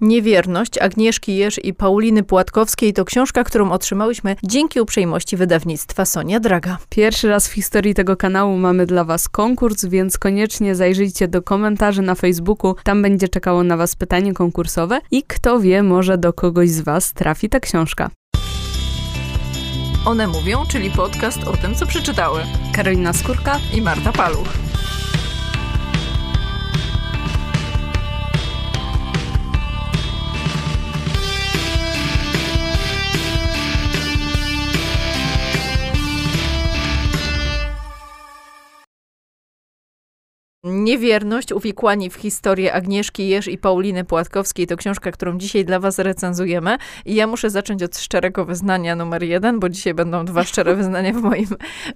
Niewierność Agnieszki Jerz i Pauliny Płatkowskiej to książka, którą otrzymałyśmy dzięki uprzejmości wydawnictwa Sonia Draga. Pierwszy raz w historii tego kanału mamy dla Was konkurs, więc koniecznie zajrzyjcie do komentarzy na Facebooku. Tam będzie czekało na Was pytanie konkursowe i kto wie, może do kogoś z Was trafi ta książka. One mówią, czyli podcast o tym, co przeczytały. Karolina Skórka i Marta Paluch. Niewierność, uwikłani w historię Agnieszki Jerz i Pauliny Płatkowskiej to książka, którą dzisiaj dla was recenzujemy. I ja muszę zacząć od szczerego wyznania numer jeden, bo dzisiaj będą dwa szczere wyznania w moim,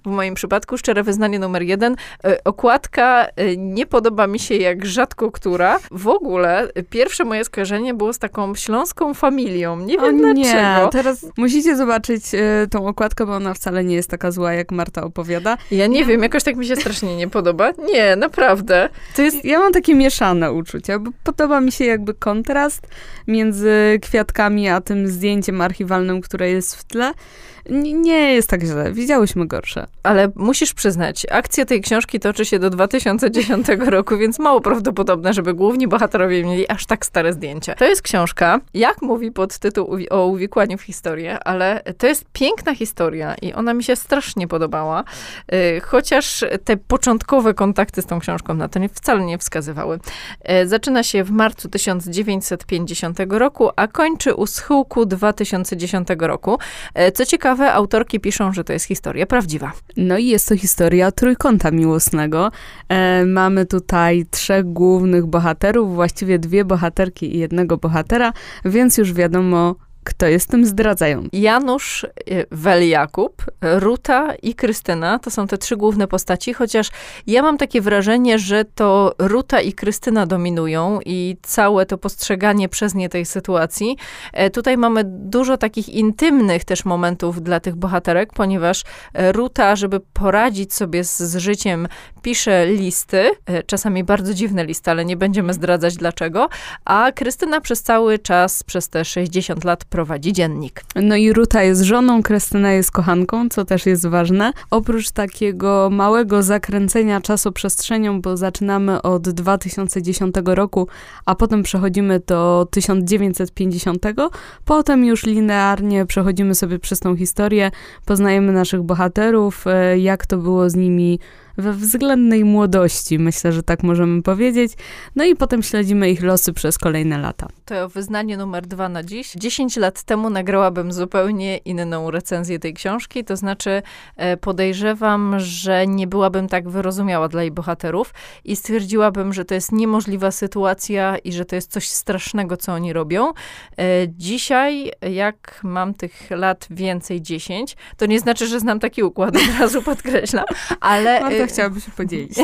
w moim przypadku. Szczere wyznanie numer jeden. E, okładka e, nie podoba mi się jak rzadko która. W ogóle pierwsze moje skojarzenie było z taką śląską familią. Nie wiem o, nie. dlaczego. Teraz musicie zobaczyć e, tą okładkę, bo ona wcale nie jest taka zła, jak Marta opowiada. Ja nie wiem, jakoś tak mi się strasznie nie podoba. Nie, naprawdę naprawdę. To jest, ja mam takie mieszane uczucia, bo podoba mi się jakby kontrast między kwiatkami a tym zdjęciem archiwalnym, które jest w tle nie jest tak źle. Widziałyśmy gorsze. Ale musisz przyznać, akcja tej książki toczy się do 2010 roku, więc mało prawdopodobne, żeby główni bohaterowie mieli aż tak stare zdjęcia. To jest książka, jak mówi podtytuł o uwikłaniu w historię, ale to jest piękna historia i ona mi się strasznie podobała. Y, chociaż te początkowe kontakty z tą książką na to nie, wcale nie wskazywały. Y, zaczyna się w marcu 1950 roku, a kończy u schyłku 2010 roku. Y, co ciekawe, ciekawe, autorki piszą, że to jest historia prawdziwa. No i jest to historia trójkąta miłosnego. E, mamy tutaj trzech głównych bohaterów, właściwie dwie bohaterki i jednego bohatera, więc już wiadomo, kto jest tym zdradzającym? Janusz y, Wel-Jakub, Ruta i Krystyna to są te trzy główne postaci, chociaż ja mam takie wrażenie, że to Ruta i Krystyna dominują i całe to postrzeganie przez nie tej sytuacji. E, tutaj mamy dużo takich intymnych też momentów dla tych bohaterek, ponieważ e, Ruta, żeby poradzić sobie z, z życiem, pisze listy, e, czasami bardzo dziwne listy, ale nie będziemy zdradzać dlaczego, a Krystyna przez cały czas, przez te 60 lat prowadzi dziennik. No i Ruta jest żoną, Krystyna jest kochanką, co też jest ważne. Oprócz takiego małego zakręcenia czasoprzestrzenią, bo zaczynamy od 2010 roku, a potem przechodzimy do 1950, potem już linearnie przechodzimy sobie przez tą historię, poznajemy naszych bohaterów, e, jak to było z nimi we względnej młodości, myślę, że tak możemy powiedzieć. No i potem śledzimy ich losy przez kolejne lata. To wyznanie numer dwa na dziś. 10 lat temu nagrałabym zupełnie inną recenzję tej książki, to znaczy e, podejrzewam, że nie byłabym tak wyrozumiała dla jej bohaterów i stwierdziłabym, że to jest niemożliwa sytuacja i że to jest coś strasznego, co oni robią. E, dzisiaj, jak mam tych lat więcej, 10, to nie znaczy, że znam taki układ, od razu podkreślam, ale chciałabym się podzielić.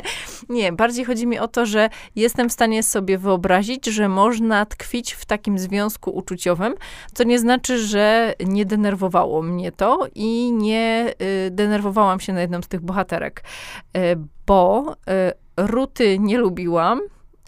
nie, bardziej chodzi mi o to, że jestem w stanie sobie wyobrazić, że można tkwić w takim związku uczuciowym, co nie znaczy, że nie denerwowało mnie to i nie y, denerwowałam się na jedną z tych bohaterek, y, bo y, Ruty nie lubiłam,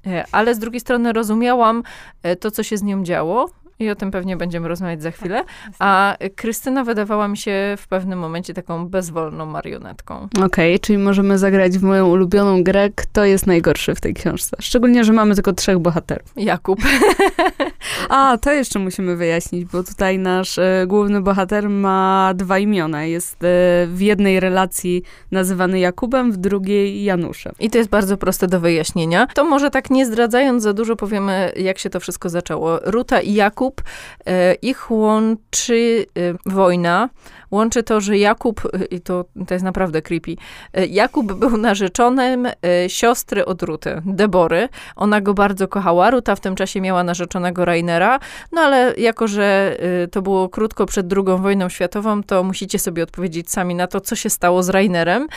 y, ale z drugiej strony rozumiałam y, to, co się z nią działo i o tym pewnie będziemy rozmawiać za chwilę. A Krystyna wydawała mi się w pewnym momencie taką bezwolną marionetką. Okej, okay, czyli możemy zagrać w moją ulubioną grę, kto jest najgorszy w tej książce. Szczególnie, że mamy tylko trzech bohaterów. Jakub. A, to jeszcze musimy wyjaśnić, bo tutaj nasz e, główny bohater ma dwa imiona. Jest e, w jednej relacji nazywany Jakubem, w drugiej Januszem. I to jest bardzo proste do wyjaśnienia. To może tak nie zdradzając za dużo powiemy, jak się to wszystko zaczęło. Ruta i Jakub e, ich łączy e, wojna, łączy to, że Jakub, i to, to jest naprawdę creepy, e, Jakub był narzeczonym siostry od Ruty, Debory. Ona go bardzo kochała. Ruta w tym czasie miała narzeczonego Rainera, no ale jako, że to było krótko przed II wojną światową, to musicie sobie odpowiedzieć sami na to, co się stało z Rainerem.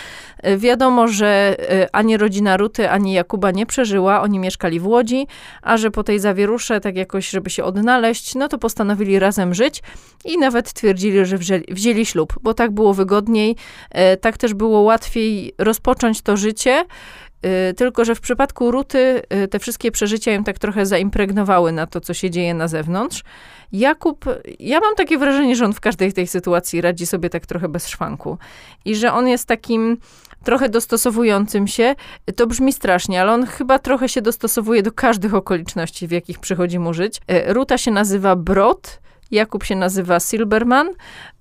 Wiadomo, że ani rodzina Ruty, ani Jakuba nie przeżyła. Oni mieszkali w Łodzi, a że po tej zawierusze, tak jakoś, żeby się odnaleźć, no to postanowili razem żyć i nawet twierdzili, że wzięli ślub, bo tak było wygodniej, e, tak też było łatwiej rozpocząć to życie y, tylko że w przypadku Ruty y, te wszystkie przeżycia ją tak trochę zaimpregnowały na to, co się dzieje na zewnątrz. Jakub, ja mam takie wrażenie, że on w każdej tej sytuacji radzi sobie tak trochę bez szwanku. I że on jest takim trochę dostosowującym się. To brzmi strasznie, ale on chyba trochę się dostosowuje do każdych okoliczności, w jakich przychodzi mu żyć. E, Ruta się nazywa Brod, Jakub się nazywa Silberman,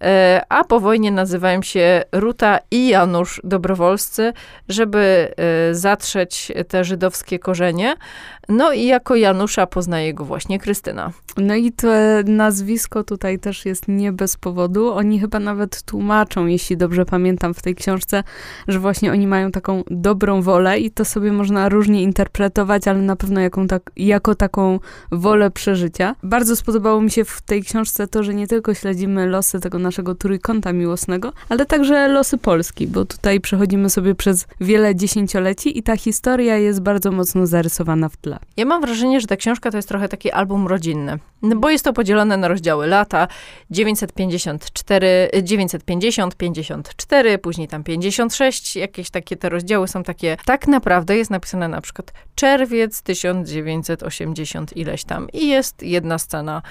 e, a po wojnie nazywają się Ruta i Janusz Dobrowolscy, żeby e, zatrzeć te żydowskie korzenie. No i jako Janusza poznaje go właśnie Krystyna. No i to nazwisko tutaj też jest nie bez powodu. Oni chyba nawet tłumaczą, jeśli dobrze pamiętam w tej książce, że właśnie oni mają taką dobrą wolę i to sobie można różnie interpretować, ale na pewno jaką tak, jako taką wolę przeżycia. Bardzo spodobało mi się w tej książce to, że nie tylko śledzimy losy tego naszego trójkąta miłosnego, ale także losy Polski, bo tutaj przechodzimy sobie przez wiele dziesięcioleci i ta historia jest bardzo mocno zarysowana w tle. Ja mam wrażenie, że ta książka to jest trochę taki album rodzinny, no bo jest to podzielone na rozdziały lata 954, 950, 54, później tam 56, jakieś takie te rozdziały są takie. Tak naprawdę jest napisane na przykład czerwiec 1980 ileś tam i jest jedna scena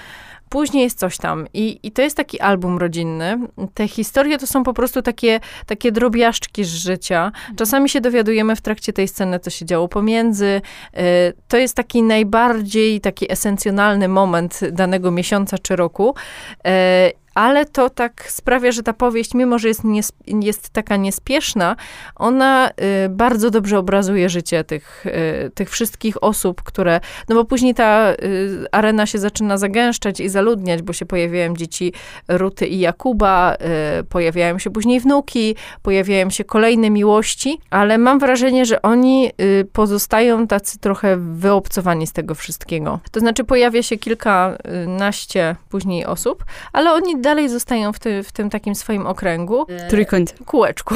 Później jest coś tam. I, I to jest taki album rodzinny. Te historie to są po prostu takie, takie drobiażdżki z życia. Czasami się dowiadujemy w trakcie tej sceny, co się działo pomiędzy. E, to jest taki najbardziej taki esencjonalny moment danego miesiąca czy roku. Ale to tak sprawia, że ta powieść, mimo że jest, nie, jest taka niespieszna, ona y, bardzo dobrze obrazuje życie tych, y, tych wszystkich osób, które, no bo później ta y, arena się zaczyna zagęszczać i zaludniać, bo się pojawiają dzieci Ruty i Jakuba, y, pojawiają się później wnuki, pojawiają się kolejne miłości, ale mam wrażenie, że oni y, pozostają tacy trochę wyobcowani z tego wszystkiego. To znaczy pojawia się kilkanaście później osób, ale oni dalej zostają w, ty, w tym takim swoim okręgu. Trójkącie. Kółeczku.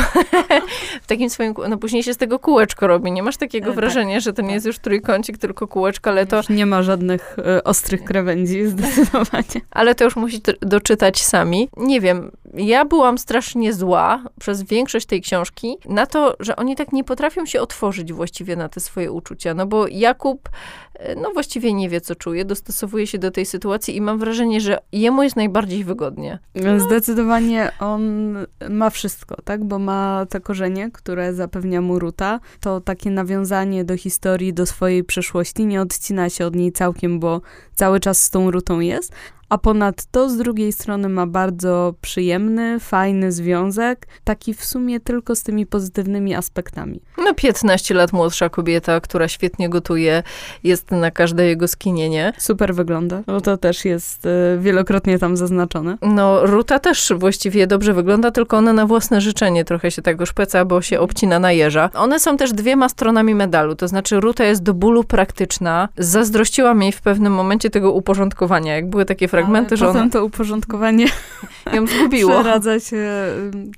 w takim swoim, no później się z tego kółeczko robi. Nie masz takiego e, wrażenia, tak, że to nie tak. jest już trójkącik, tylko kółeczko, ale to... Już nie ma żadnych y, ostrych krawędzi, zdecydowanie. ale to już musicie doczytać sami. Nie wiem, ja byłam strasznie zła przez większość tej książki na to, że oni tak nie potrafią się otworzyć właściwie na te swoje uczucia, no bo Jakub e, no właściwie nie wie, co czuje, dostosowuje się do tej sytuacji i mam wrażenie, że jemu jest najbardziej wygodnie. No. Zdecydowanie on ma wszystko, tak? Bo ma te korzenie, które zapewnia mu Ruta. To takie nawiązanie do historii, do swojej przeszłości, nie odcina się od niej całkiem, bo cały czas z tą Rutą jest, a ponadto z drugiej strony ma bardzo przyjemny, fajny związek, taki w sumie tylko z tymi pozytywnymi aspektami. No 15 lat młodsza kobieta, która świetnie gotuje, jest na każde jego skinienie. Super wygląda, bo to też jest y, wielokrotnie tam zaznaczone. No Ruta też właściwie dobrze wygląda, tylko ona na własne życzenie trochę się tego szpeca, bo się obcina na jeża. One są też dwiema stronami medalu, to znaczy Ruta jest do bólu praktyczna. Zazdrościłam jej w pewnym momencie tego uporządkowania, jak były takie fragmenty fragmenty, że potem to uporządkowanie ją zgubiło. Przeradza się.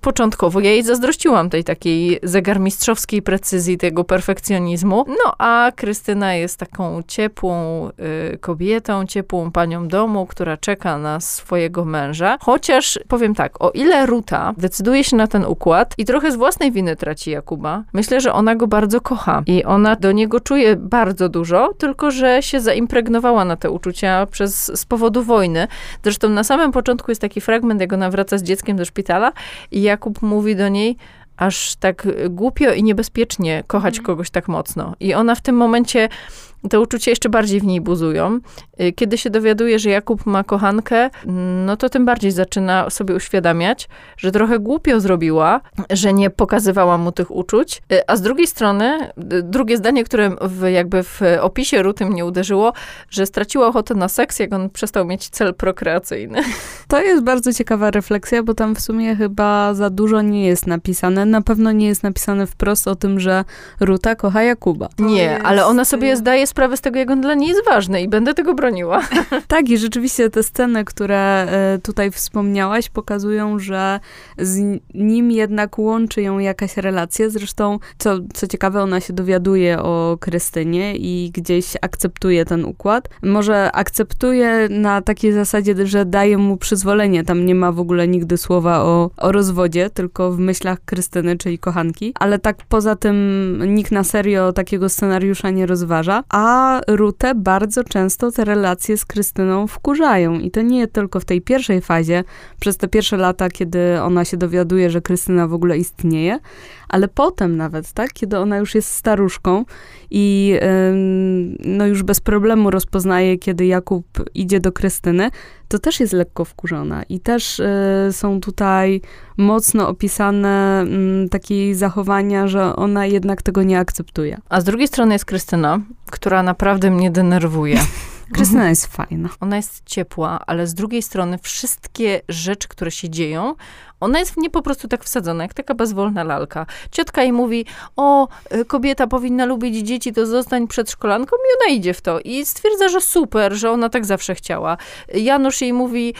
Początkowo ja jej zazdrościłam tej takiej zegarmistrzowskiej precyzji, tego perfekcjonizmu. No a Krystyna jest taką ciepłą y, kobietą, ciepłą panią domu, która czeka na swojego męża. Chociaż powiem tak, o ile Ruta decyduje się na ten układ i trochę z własnej winy traci Jakuba, myślę, że ona go bardzo kocha i ona do niego czuje bardzo dużo, tylko że się zaimpregnowała na te uczucia przez, z powodu wojny wojny. Zresztą na samym początku jest taki fragment, jak ona wraca z dzieckiem do szpitala i Jakub mówi do niej, aż tak głupio i niebezpiecznie kochać mm. kogoś tak mocno. I ona w tym momencie te uczucia jeszcze bardziej w niej buzują. Y, kiedy się dowiaduje, że Jakub ma kochankę, no to tym bardziej zaczyna sobie uświadamiać, że trochę głupio zrobiła, że nie pokazywała mu tych uczuć. Y, a z drugiej strony, drugie zdanie, które w, jakby w opisie Ruty mnie uderzyło, że straciła ochotę na seks, jak on przestał mieć cel prokreacyjny. To jest bardzo ciekawa refleksja, bo tam w sumie chyba za dużo nie jest napisane. Na pewno nie jest napisane wprost o tym, że Ruta kocha Jakuba. To nie, jest... ale ona sobie zdaje sprawę z tego, jak on dla niej jest ważny i będę tego broniła. tak, i rzeczywiście te sceny, które e, tutaj wspomniałaś, pokazują, że z nim jednak łączy ją jakaś relacja. Zresztą, co, co ciekawe, ona się dowiaduje o Krystynie i gdzieś akceptuje ten układ. Może akceptuje na takiej zasadzie, że daje mu przyzwolenie. Tam nie ma w ogóle nigdy słowa o, o rozwodzie, tylko w myślach Krystyny, czyli kochanki. Ale tak poza tym nikt na serio takiego scenariusza nie rozważa. A Rutę bardzo często te relacje z Krystyną wkurzają. I to nie tylko w tej pierwszej fazie, przez te pierwsze lata, kiedy ona się dowiaduje, że Krystyna w ogóle istnieje, ale potem nawet, tak, kiedy ona już jest staruszką i no już bez problemu rozpoznaje, kiedy Jakub idzie do Krystyny, to też jest lekko wkurzona i też y, są tutaj mocno opisane mm, takie zachowania, że ona jednak tego nie akceptuje. A z drugiej strony jest Krystyna, która naprawdę mnie denerwuje. Krystyna jest fajna. Ona jest ciepła, ale z drugiej strony wszystkie rzeczy, które się dzieją, ona jest w nie po prostu tak wsadzona, jak taka bezwolna lalka. Ciotka jej mówi, o, y, kobieta powinna lubić dzieci, to zostań przedszkolanką i ona idzie w to. I stwierdza, że super, że ona tak zawsze chciała. Janusz jej mówi,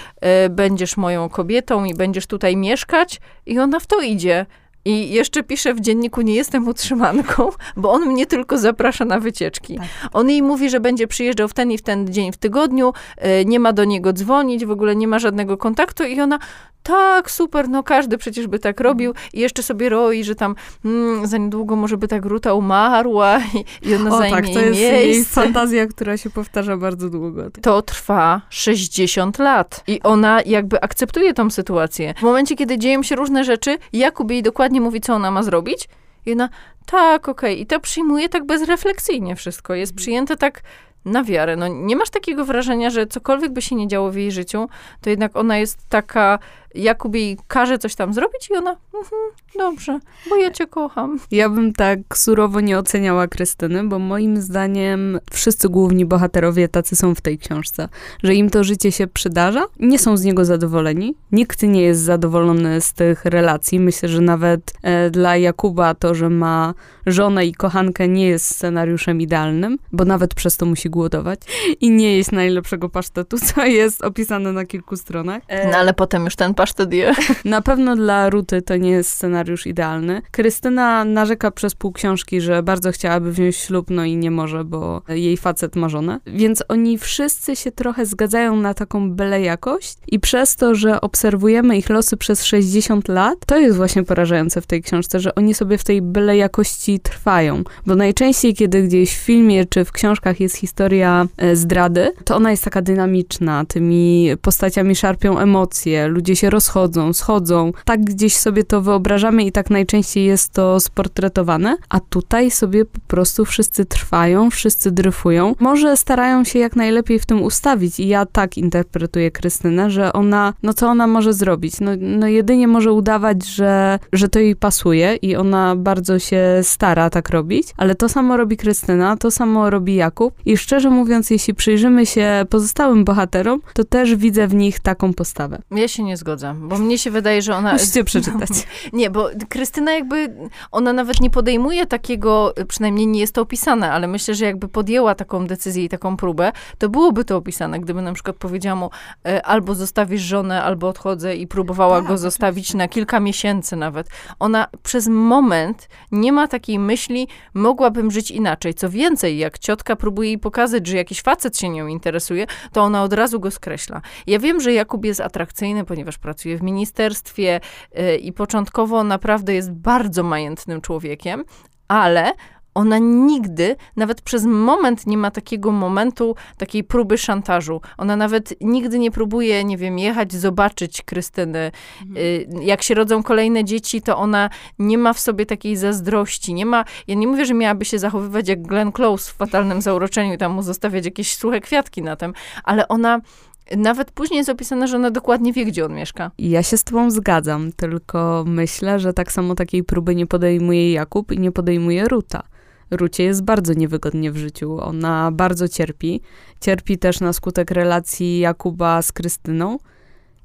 y, będziesz moją kobietą i będziesz tutaj mieszkać i ona w to idzie. I jeszcze pisze w dzienniku, nie jestem utrzymanką, bo on mnie tylko zaprasza na wycieczki. Tak. On jej mówi, że będzie przyjeżdżał w ten i w ten dzień w tygodniu, y, nie ma do niego dzwonić, w ogóle nie ma żadnego kontaktu i ona, tak, super, no każdy przecież by tak robił i jeszcze sobie roi, że tam mm, za niedługo może by ta gruta umarła i, i ona o, zajmie tak, to jest miejsce. jej fantazja, która się powtarza bardzo długo. To trwa 60 lat i ona jakby akceptuje tą sytuację. W momencie, kiedy dzieją się różne rzeczy, Jakub jej dokładnie mówi, co ona ma zrobić i ona, tak, okej. Okay. I to przyjmuje tak bezrefleksyjnie wszystko. Jest przyjęte tak na wiarę. No, nie masz takiego wrażenia, że cokolwiek by się nie działo w jej życiu, to jednak ona jest taka Jakub jej każe coś tam zrobić i ona, mhm, dobrze, bo ja cię kocham. Ja bym tak surowo nie oceniała Krystyny, bo moim zdaniem wszyscy główni bohaterowie tacy są w tej książce, że im to życie się przydarza, nie są z niego zadowoleni, nikt nie jest zadowolony z tych relacji. Myślę, że nawet e, dla Jakuba to, że ma żonę i kochankę nie jest scenariuszem idealnym, bo nawet przez to musi głodować i nie jest najlepszego pasztetu, co jest opisane na kilku stronach. E, no ale potem już ten Na pewno dla Ruty to nie jest scenariusz idealny. Krystyna narzeka przez pół książki, że bardzo chciałaby wziąć ślub, no i nie może, bo jej facet ma żonę. Więc oni wszyscy się trochę zgadzają na taką byle jakość i przez to, że obserwujemy ich losy przez 60 lat, to jest właśnie porażające w tej książce, że oni sobie w tej byle jakości trwają. Bo najczęściej, kiedy gdzieś w filmie czy w książkach jest historia e, zdrady, to ona jest taka dynamiczna, tymi postaciami szarpią emocje, ludzie się rozchodzą, schodzą. Tak gdzieś sobie to wyobrażamy i tak najczęściej jest to sportretowane, a tutaj sobie po prostu wszyscy trwają, wszyscy dryfują. Może starają się jak najlepiej w tym ustawić i ja tak interpretuję Krystynę, że ona, no co ona może zrobić? No, no jedynie może udawać, że, że to jej pasuje i ona bardzo się stara tak robić, ale to samo robi Krystyna, to samo robi Jakub i szczerze mówiąc, jeśli przyjrzymy się pozostałym bohaterom, to też widzę w nich taką postawę. Ja się nie zgodzę bo mnie się wydaje, że ona... Musicie przeczytać. Nie, bo Krystyna jakby, ona nawet nie podejmuje takiego, przynajmniej nie jest to opisane, ale myślę, że jakby podjęła taką decyzję i taką próbę, to byłoby to opisane, gdyby na przykład powiedziała mu, e, albo zostawisz żonę, albo odchodzę i próbowała tak, go zostawić na kilka miesięcy nawet. Ona przez moment nie ma takiej myśli, mogłabym żyć inaczej. Co więcej, jak ciotka próbuje jej pokazać, że jakiś facet się nią interesuje, to ona od razu go skreśla. Ja wiem, że Jakub jest atrakcyjny, ponieważ pracuje w ministerstwie y, i początkowo naprawdę jest bardzo majętnym człowiekiem, ale ona nigdy, nawet przez moment nie ma takiego momentu, takiej próby szantażu. Ona nawet nigdy nie próbuje, nie wiem, jechać, zobaczyć Krystyny. Mhm. Y, jak się rodzą kolejne dzieci, to ona nie ma w sobie takiej zazdrości. Nie ma, ja nie mówię, że miałaby się zachowywać jak Glenn Close w Fatalnym Zauroczeniu, tam mu zostawiać jakieś suche kwiatki na tym, ale ona nawet później jest opisane, że ona dokładnie wie, gdzie on mieszka. Ja się z tobą zgadzam, tylko myślę, że tak samo takiej próby nie podejmuje Jakub i nie podejmuje Ruta. Rucie jest bardzo niewygodnie w życiu. Ona bardzo cierpi. Cierpi też na skutek relacji Jakuba z Krystyną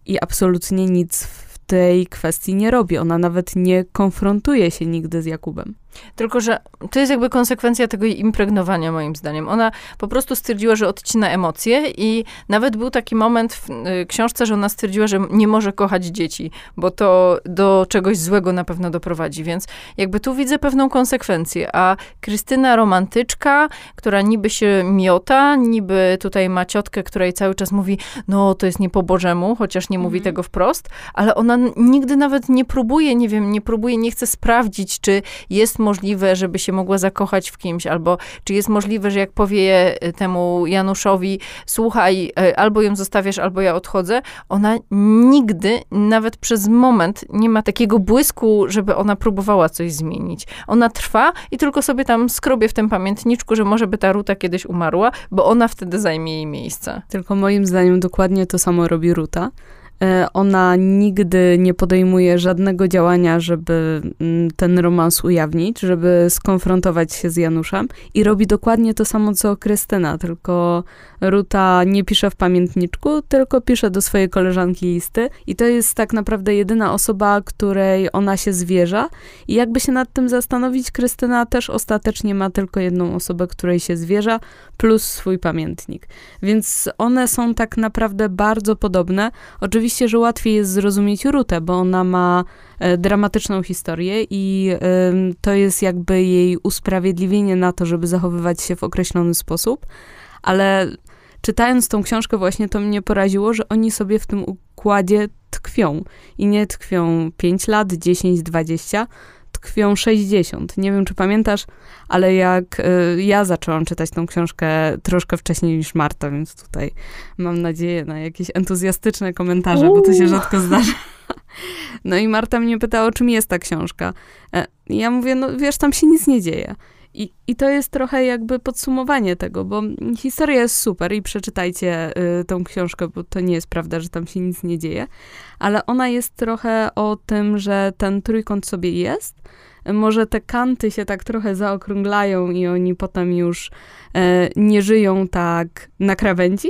i absolutnie nic w tej kwestii nie robi. Ona nawet nie konfrontuje się nigdy z Jakubem. Tylko, że to jest jakby konsekwencja tego jej impregnowania, moim zdaniem. Ona po prostu stwierdziła, że odcina emocje i nawet był taki moment w y, książce, że ona stwierdziła, że nie może kochać dzieci, bo to do czegoś złego na pewno doprowadzi. Więc jakby tu widzę pewną konsekwencję. A Krystyna romantyczka, która niby się miota, niby tutaj ma ciotkę, która jej cały czas mówi, no to jest nie po Bożemu, chociaż nie mówi mhm. tego wprost, ale ona nigdy nawet nie próbuje, nie wiem, nie próbuje, nie chce sprawdzić, czy jest możliwe, żeby się mogła zakochać w kimś, albo czy jest możliwe, że jak powie e, temu Januszowi, słuchaj, e, albo ją zostawiasz, albo ja odchodzę, ona nigdy, nawet przez moment, nie ma takiego błysku, żeby ona próbowała coś zmienić. Ona trwa i tylko sobie tam skrobie w tym pamiętniczku, że może by ta Ruta kiedyś umarła, bo ona wtedy zajmie jej miejsce. Tylko moim zdaniem dokładnie to samo robi Ruta. E, ona nigdy nie podejmuje żadnego działania, żeby mm, ten romans ujawnić, żeby skonfrontować się z Januszem i robi dokładnie to samo co Krystyna, tylko Ruta nie pisze w pamiętniczku, tylko pisze do swojej koleżanki listy i to jest tak naprawdę jedyna osoba, której ona się zwierza i jakby się nad tym zastanowić, Krystyna też ostatecznie ma tylko jedną osobę, której się zwierza, plus swój pamiętnik. Więc one są tak naprawdę bardzo podobne. Oczywiście, że łatwiej jest zrozumieć Rutę, bo ona ma e, dramatyczną historię i to jest jakby jej usprawiedliwienie na to, żeby zachowywać się w określony sposób, ale czytając tą książkę właśnie to mnie poraziło, że oni sobie w tym układzie tkwią. I nie tkwią 5 lat, 10, 20, tkwią 60. Nie wiem, czy pamiętasz, ale jak y, ja zaczęłam czytać tą książkę troszkę wcześniej niż Marta, więc tutaj mam nadzieję na jakieś entuzjastyczne komentarze, Uuu. bo to się rzadko zdarza. No i Marta mnie pytała, o czym jest ta książka. E, ja mówię, no wiesz, tam się nic nie dzieje. I, I to jest trochę jakby podsumowanie tego, bo historia jest super i przeczytajcie y, tą książkę, bo to nie jest prawda, że tam się nic nie dzieje, ale ona jest trochę o tym, że ten trójkąt sobie jest. Może te kanty się tak trochę zaokrąglają i oni potem już e, nie żyją tak na krawędzi,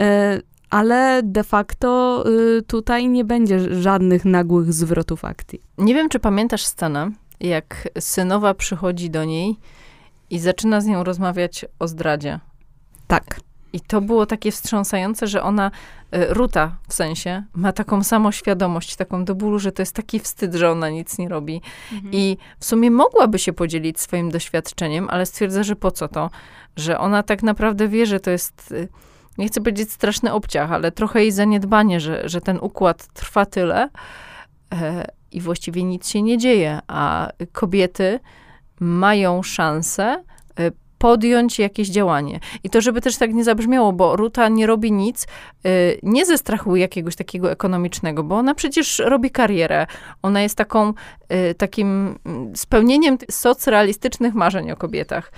e, ale de facto y, tutaj nie będzie żadnych nagłych zwrotów akcji. Nie wiem, czy pamiętasz scenę, jak synowa przychodzi do niej i zaczyna z nią rozmawiać o zdradzie. Tak. I to było takie wstrząsające, że ona, e, Ruta w sensie, ma taką samą świadomość, taką do bólu, że to jest taki wstyd, że ona nic nie robi. Mhm. I w sumie mogłaby się podzielić swoim doświadczeniem, ale stwierdza, że po co to? Że ona tak naprawdę wie, że to jest, e, nie chcę powiedzieć straszny obciach, ale trochę jej zaniedbanie, że, że ten układ trwa tyle. E, i właściwie nic się nie dzieje, a kobiety mają szansę y, podjąć jakieś działanie. I to, żeby też tak nie zabrzmiało, bo Ruta nie robi nic, y, nie ze strachu jakiegoś takiego ekonomicznego, bo ona przecież robi karierę. Ona jest taką, y, takim mm, spełnieniem socrealistycznych marzeń o kobietach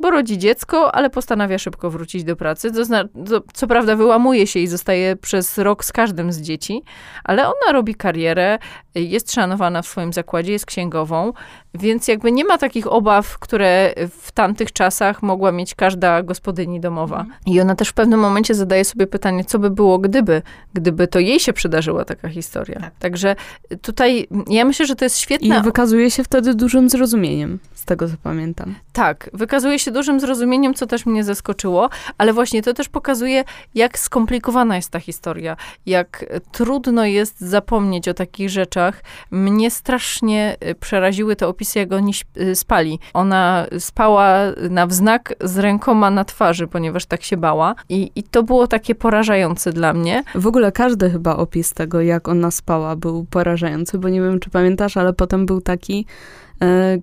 bo rodzi dziecko, ale postanawia szybko wrócić do pracy. To, co prawda wyłamuje się i zostaje przez rok z każdym z dzieci, ale ona robi karierę, jest szanowana w swoim zakładzie, jest księgową, więc jakby nie ma takich obaw, które w tamtych czasach mogła mieć każda gospodyni domowa. Mhm. I ona też w pewnym momencie zadaje sobie pytanie, co by było gdyby, gdyby to jej się przydarzyła taka historia. Tak. Także tutaj ja myślę, że to jest świetne. I wykazuje się wtedy dużym zrozumieniem, z tego co pamiętam. Tak, wykazuje się dużym zrozumieniem, co też mnie zaskoczyło, ale właśnie to też pokazuje, jak skomplikowana jest ta historia, jak trudno jest zapomnieć o takich rzeczach. Mnie strasznie y, przeraziły te opisy, jak oni y, spali. Ona spała na wznak z rękoma na twarzy, ponieważ tak się bała. I, I to było takie porażające dla mnie. W ogóle każdy chyba opis tego, jak ona spała, był porażający, bo nie wiem, czy pamiętasz, ale potem był taki,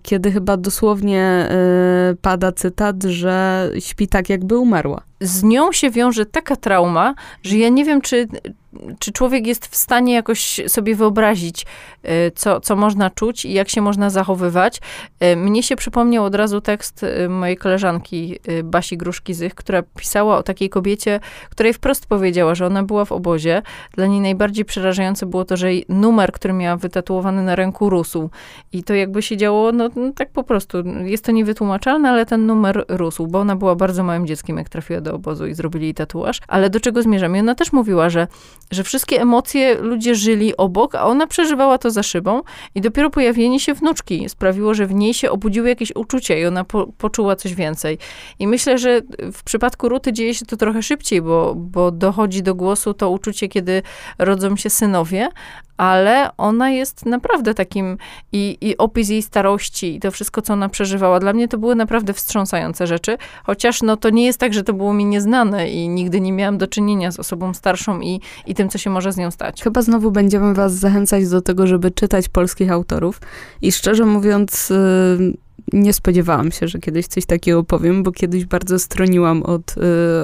kiedy chyba dosłownie e, pada cytat, że śpi tak, jakby umarła. Z nią się wiąże taka trauma, że ja nie wiem, czy, czy człowiek jest w stanie jakoś sobie wyobrazić, y, co, co można czuć i jak się można zachowywać. Y, mnie się przypomniał od razu tekst y, mojej koleżanki Basi Gruszki-Zych, która pisała o takiej kobiecie, której wprost powiedziała, że ona była w obozie. Dla niej najbardziej przerażające było to, że jej numer, który miała wytatuowany na ręku, rósł. I to jakby się działo, no, no tak po prostu. Jest to niewytłumaczalne, ale ten numer rósł, bo ona była bardzo małym dzieckiem, jak trafiła do obozu i zrobili jej tatuaż. Ale do czego zmierzam? I ona też mówiła, że, że wszystkie emocje ludzie żyli obok, a ona przeżywała to za szybą i dopiero pojawienie się wnuczki sprawiło, że w niej się obudziły jakieś uczucia i ona po, poczuła coś więcej. I myślę, że w przypadku Ruty dzieje się to trochę szybciej, bo, bo dochodzi do głosu to uczucie, kiedy rodzą się synowie, ale ona jest naprawdę takim i, i opis jej starości i to wszystko, co ona przeżywała. Dla mnie to były naprawdę wstrząsające rzeczy, chociaż no to nie jest tak, że to było mi nieznane i nigdy nie miałam do czynienia z osobą starszą i, i tym, co się może z nią stać. Chyba znowu będziemy was zachęcać do tego, żeby czytać polskich autorów i szczerze mówiąc... Yy nie spodziewałam się, że kiedyś coś takiego powiem, bo kiedyś bardzo stroniłam od, y,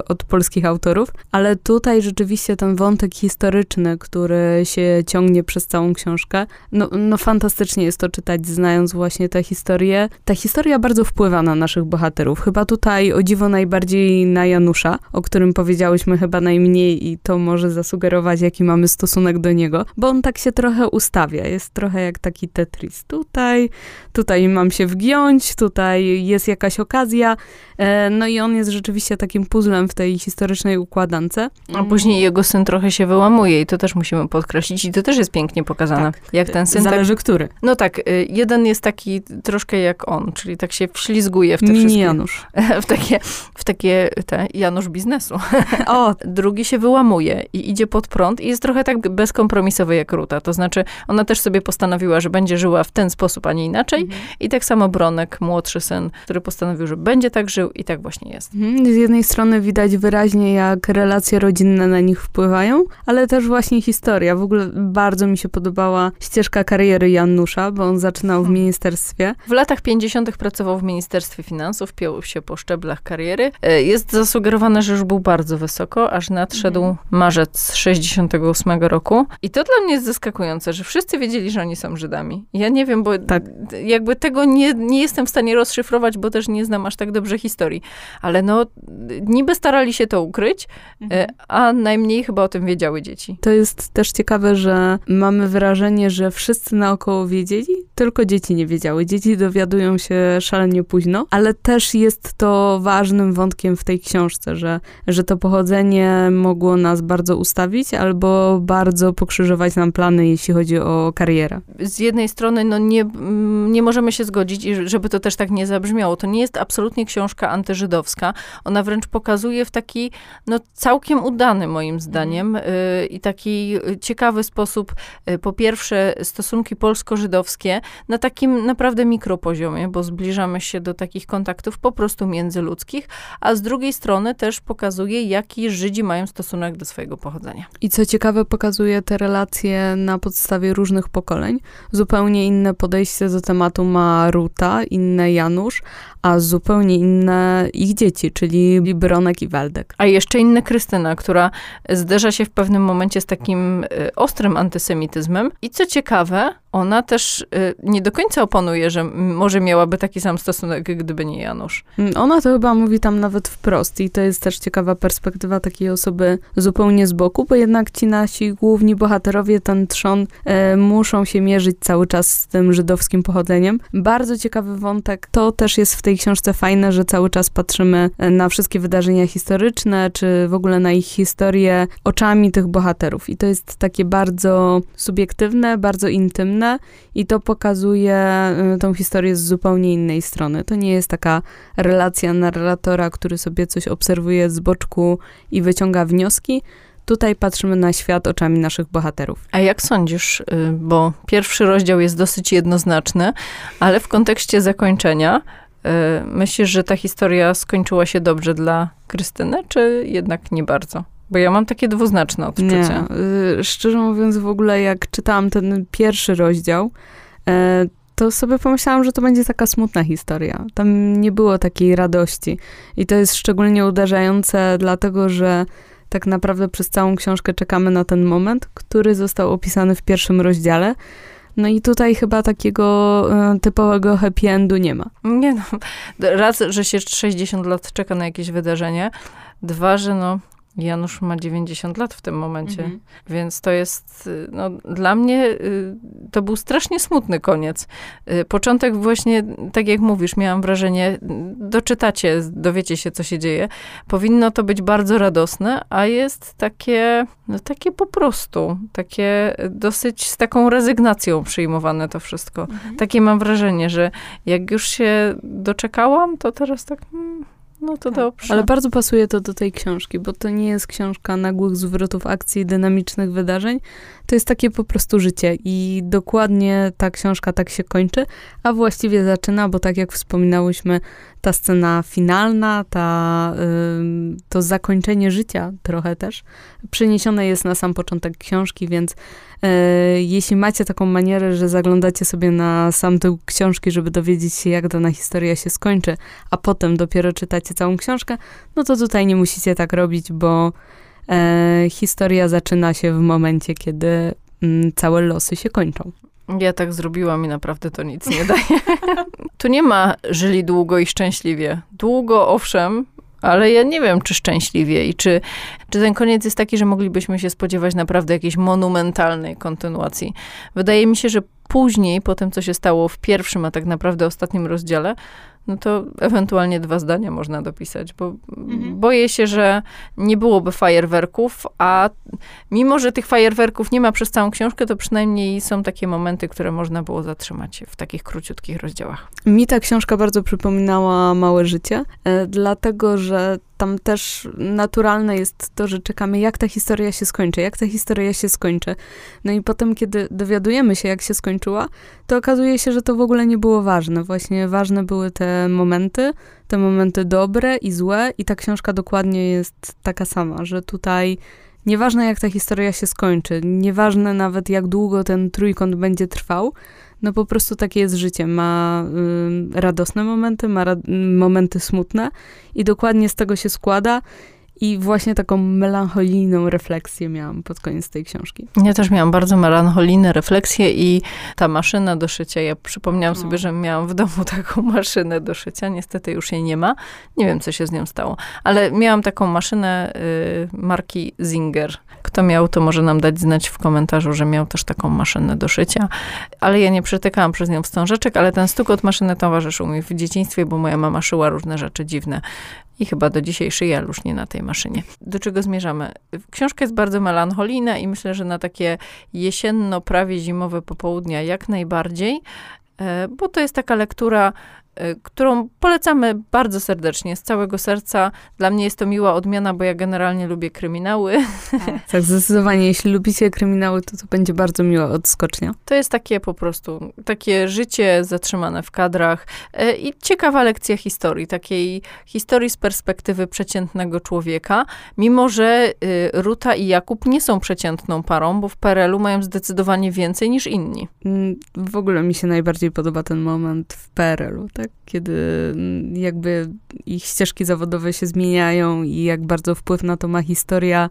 od polskich autorów, ale tutaj rzeczywiście ten wątek historyczny, który się ciągnie przez całą książkę, no, no fantastycznie jest to czytać, znając właśnie tę historię. Ta historia bardzo wpływa na naszych bohaterów. Chyba tutaj o dziwo najbardziej na Janusza, o którym powiedziałyśmy chyba najmniej i to może zasugerować, jaki mamy stosunek do niego, bo on tak się trochę ustawia, jest trochę jak taki Tetris. Tutaj, tutaj mam się wgiąć, tutaj jest jakaś okazja, no i on jest rzeczywiście takim puzzlem w tej historycznej układance. A później jego syn trochę się wyłamuje i to też musimy podkreślić i to też jest pięknie pokazane. Tak. Jak ten syn... Zależy tak, który. No tak, y, jeden jest taki troszkę jak on, czyli tak się wślizguje w te Mini wszystkie... Janusz. W takie, w takie te Janusz biznesu. O! Drugi się wyłamuje i idzie pod prąd i jest trochę tak bezkompromisowy jak Ruta. To znaczy, ona też sobie postanowiła, że będzie żyła w ten sposób, a nie inaczej mhm. i tak samo Bronek młodszy syn, który postanowił, że będzie tak żył i tak właśnie jest. Mhm. Z jednej strony widać wyraźnie, jak relacje rodzinne na nich wpływają, ale też właśnie historia. W ogóle bardzo mi się podobała ścieżka kariery Janusza, bo on zaczynał w hmm. ministerstwie. W latach 50. pracował w Ministerstwie Finansów, piął się po szczeblach kariery. E, jest zasugerowane, że już był bardzo wysoko, aż nadszedł mhm. marzec 68 roku. I to dla mnie jest zaskakujące, że wszyscy wiedzieli, że oni są Żydami. Ja nie wiem, bo tak. jakby tego nie, nie jest jestem w stanie rozszyfrować, bo też nie znam aż tak dobrze historii. Ale no, niby starali się to ukryć, e, mhm. a najmniej chyba o tym wiedziały dzieci. To jest też ciekawe, że mamy wrażenie, że wszyscy naokoło wiedzieli, tylko dzieci nie wiedziały. Dzieci dowiadują się szalenie późno, ale też jest to ważnym wątkiem w tej książce, że, że to pochodzenie mogło nas bardzo ustawić albo bardzo pokrzyżować nam plany, jeśli chodzi o karierę. Z jednej strony, no nie, nie możemy się zgodzić, że żeby to też tak nie zabrzmiało, to nie jest absolutnie książka antyżydowska. Ona wręcz pokazuje w taki, no całkiem udany moim zdaniem y, i taki ciekawy sposób, y, po pierwsze stosunki polsko-żydowskie na takim naprawdę mikropoziomie, bo zbliżamy się do takich kontaktów po prostu międzyludzkich, a z drugiej strony też pokazuje, jaki Żydzi mają stosunek do swojego pochodzenia. I co ciekawe, pokazuje te relacje na podstawie różnych pokoleń. Zupełnie inne podejście do tematu ma Ruta, inne Janusz, a zupełnie inne ich dzieci, czyli Bronek i Waldek. A jeszcze inna Krystyna, która zderza się w pewnym momencie z takim y, ostrym antysemityzmem. I co ciekawe, ona też y, nie do końca oponuje, że może miałaby taki sam stosunek, gdyby nie Janusz. Mm, ona to chyba mówi tam nawet wprost i to jest też ciekawa perspektywa takiej osoby zupełnie z boku, bo jednak ci nasi główni bohaterowie, ten trzon, e, muszą się mierzyć cały czas z tym żydowskim pochodzeniem. Bardzo ciekawy wątek. To też jest w tej książce fajne, że cały czas patrzymy e, na wszystkie wydarzenia historyczne, czy w ogóle na ich historię oczami tych bohaterów. I to jest takie bardzo subiektywne, bardzo intymne i to pokazuje y, tą historię z zupełnie innej strony. To nie jest taka relacja narratora, który sobie coś obserwuje z boczku i wyciąga wnioski. Tutaj patrzymy na świat oczami naszych bohaterów. A jak sądzisz, y, bo pierwszy rozdział jest dosyć jednoznaczny, ale w kontekście zakończenia myślisz, że ta historia skończyła się dobrze dla Krystyny, czy jednak nie bardzo? Bo ja mam takie dwuznaczne odczucie. Nie. Szczerze mówiąc, w ogóle jak czytałam ten pierwszy rozdział, E, to sobie pomyślałam, że to będzie taka smutna historia. Tam nie było takiej radości. I to jest szczególnie uderzające, dlatego że tak naprawdę przez całą książkę czekamy na ten moment, który został opisany w pierwszym rozdziale. No i tutaj chyba takiego e, typowego happy endu nie ma. Nie no. Raz, że się 60 lat czeka na jakieś wydarzenie. Dwa, że no Janusz ma 90 lat w tym momencie, mhm. więc to jest, y, no, dla mnie y, to był strasznie smutny koniec. Y, początek właśnie, tak jak mówisz, miałam wrażenie, doczytacie, dowiecie się, co się dzieje. Powinno to być bardzo radosne, a jest takie, no takie po prostu, takie dosyć z taką rezygnacją przyjmowane to wszystko. Mhm. Takie mam wrażenie, że jak już się doczekałam, to teraz tak... Hmm, no to tak. dobrze. Ale bardzo pasuje to do tej książki, bo to nie jest książka nagłych zwrotów akcji, dynamicznych wydarzeń. To jest takie po prostu życie. I dokładnie ta książka tak się kończy, a właściwie zaczyna, bo tak jak wspominałyśmy, ta scena finalna, ta, to zakończenie życia trochę też, przeniesione jest na sam początek książki, więc e, jeśli macie taką manierę, że zaglądacie sobie na sam tył książki, żeby dowiedzieć się, jak dana historia się skończy, a potem dopiero czytacie całą książkę, no to tutaj nie musicie tak robić, bo e, historia zaczyna się w momencie, kiedy mm, całe losy się kończą. Ja tak zrobiłam i naprawdę to nic nie daje. tu nie ma żyli długo i szczęśliwie. Długo, owszem, ale ja nie wiem, czy szczęśliwie i czy, czy ten koniec jest taki, że moglibyśmy się spodziewać naprawdę jakiejś monumentalnej kontynuacji. Wydaje mi się, że później, po tym, co się stało w pierwszym, a tak naprawdę ostatnim rozdziale, no to ewentualnie dwa zdania można dopisać, bo mhm. boję się, że nie byłoby fajerwerków, a mimo, że tych fajerwerków nie ma przez całą książkę, to przynajmniej są takie momenty, które można było zatrzymać w takich króciutkich rozdziałach. Mi ta książka bardzo przypominała Małe Życie, e, dlatego, że tam też naturalne jest to, że czekamy, jak ta historia się skończy, jak ta historia się skończy. No i potem, kiedy dowiadujemy się, jak się skończyła, to okazuje się, że to w ogóle nie było ważne. Właśnie ważne były te momenty, te momenty dobre i złe, i ta książka dokładnie jest taka sama, że tutaj nieważne, jak ta historia się skończy, nieważne nawet, jak długo ten trójkąt będzie trwał, no po prostu takie jest życie. Ma y, radosne momenty, ma ra momenty smutne i dokładnie z tego się składa. I właśnie taką melancholijną refleksję miałam pod koniec tej książki. Ja też miałam bardzo melancholijne refleksje i ta maszyna do szycia, ja przypomniałam no. sobie, że miałam w domu taką maszynę do szycia, niestety już jej nie ma. Nie wiem, co się z nią stało, ale miałam taką maszynę y, marki Zinger. Kto miał, to może nam dać znać w komentarzu, że miał też taką maszynę do szycia. Ale ja nie przetykałam przez nią wstążeczek, ale ten stuk od maszyny towarzyszył mi w dzieciństwie, bo moja mama szyła różne rzeczy dziwne i chyba do dzisiaj szyja już nie na tej maszynie. Do czego zmierzamy? Książka jest bardzo melancholijna i myślę, że na takie jesienno, prawie zimowe popołudnia jak najbardziej, e, bo to jest taka lektura którą polecamy bardzo serdecznie, z całego serca. Dla mnie jest to miła odmiana, bo ja generalnie lubię kryminały. Tak, tak zdecydowanie. Jeśli lubicie kryminały, to to będzie bardzo miła odskocznia. To jest takie po prostu, takie życie zatrzymane w kadrach y, i ciekawa lekcja historii, takiej historii z perspektywy przeciętnego człowieka, mimo że y, Ruta i Jakub nie są przeciętną parą, bo w PRL-u mają zdecydowanie więcej niż inni. Mm, w ogóle mi się najbardziej podoba ten moment w PRL-u, tak? Kiedy mm, jakby ich ścieżki zawodowe się zmieniają i jak bardzo wpływ na to ma historia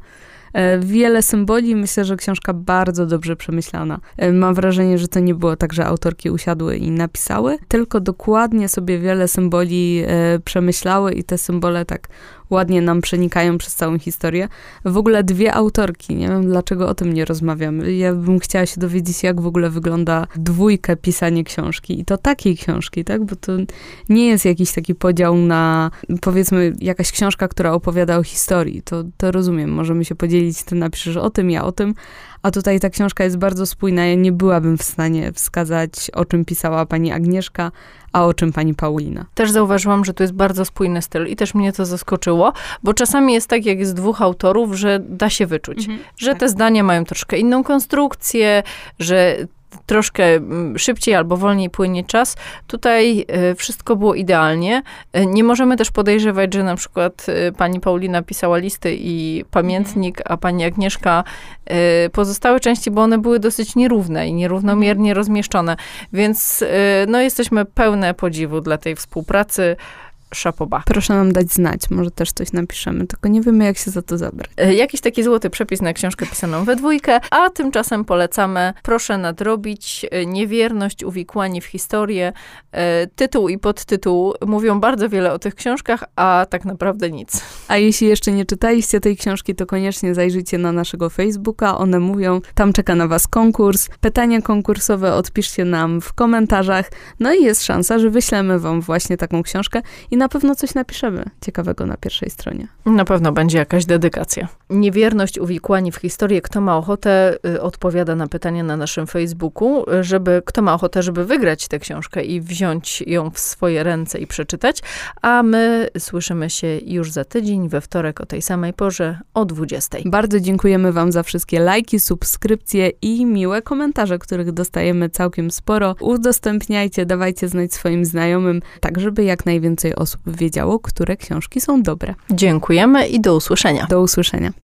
E, wiele symboli, myślę, że książka bardzo dobrze przemyślana. E, mam wrażenie, że to nie było tak, że autorki usiadły i napisały, tylko dokładnie sobie wiele symboli e, przemyślały i te symbole tak ładnie nam przenikają przez całą historię. W ogóle dwie autorki, nie wiem dlaczego o tym nie rozmawiamy. Ja bym chciała się dowiedzieć, jak w ogóle wygląda dwójkę pisanie książki i to takiej książki, tak? Bo to nie jest jakiś taki podział na, powiedzmy, jakaś książka, która opowiada o historii. To, to rozumiem, możemy się podzielić ty napiszesz o tym, ja o tym, a tutaj ta książka jest bardzo spójna. Ja nie byłabym w stanie wskazać, o czym pisała pani Agnieszka, a o czym pani Paulina. Też zauważyłam, że to jest bardzo spójny styl i też mnie to zaskoczyło, bo czasami jest tak, jak jest dwóch autorów, że da się wyczuć, mhm, że tak. te zdania mają troszkę inną konstrukcję, że troszkę mm, szybciej albo wolniej płynie czas. Tutaj e, wszystko było idealnie. E, nie możemy też podejrzewać, że na przykład e, pani Paulina pisała listy i pamiętnik, a pani Agnieszka pozostałe części, bo one były dosyć nierówne i nierównomiernie mhm. rozmieszczone. Więc no, jesteśmy pełne podziwu dla tej współpracy. Szapoba. Proszę nam dać znać, może też coś napiszemy, tylko nie wiemy, jak się za to zabrać. E, Jakiś taki złoty przepis na książkę pisaną we dwójkę, a tymczasem polecamy Proszę nadrobić e, Niewierność, uwikłanie w historię. E, Tytuł i podtytuł mówią bardzo wiele o tych książkach, a tak naprawdę nic. A jeśli jeszcze nie czytaliście tej książki, to koniecznie zajrzyjcie na naszego Facebooka. One mówią, tam czeka na Was konkurs. Pytania konkursowe odpiszcie nam w komentarzach. No i jest szansa, że wyślemy Wam właśnie taką książkę i na pewno coś napiszemy ciekawego na pierwszej stronie. Na pewno będzie jakaś dedykacja. Niewierność, uwikłani w historię. Kto ma ochotę, y, odpowiada na pytania na naszym Facebooku, y, żeby kto ma ochotę, żeby wygrać tę książkę i wziąć ją w swoje ręce i przeczytać. A my słyszymy się już za tydzień, we wtorek o tej samej porze o 20. Bardzo dziękujemy Wam za wszystkie lajki, subskrypcje i miłe komentarze, których dostajemy całkiem sporo. Udostępniajcie, dawajcie znać swoim znajomym, tak żeby jak najwięcej osób wiedziało, które książki są dobre. Dziękujemy i do usłyszenia. Do usłyszenia.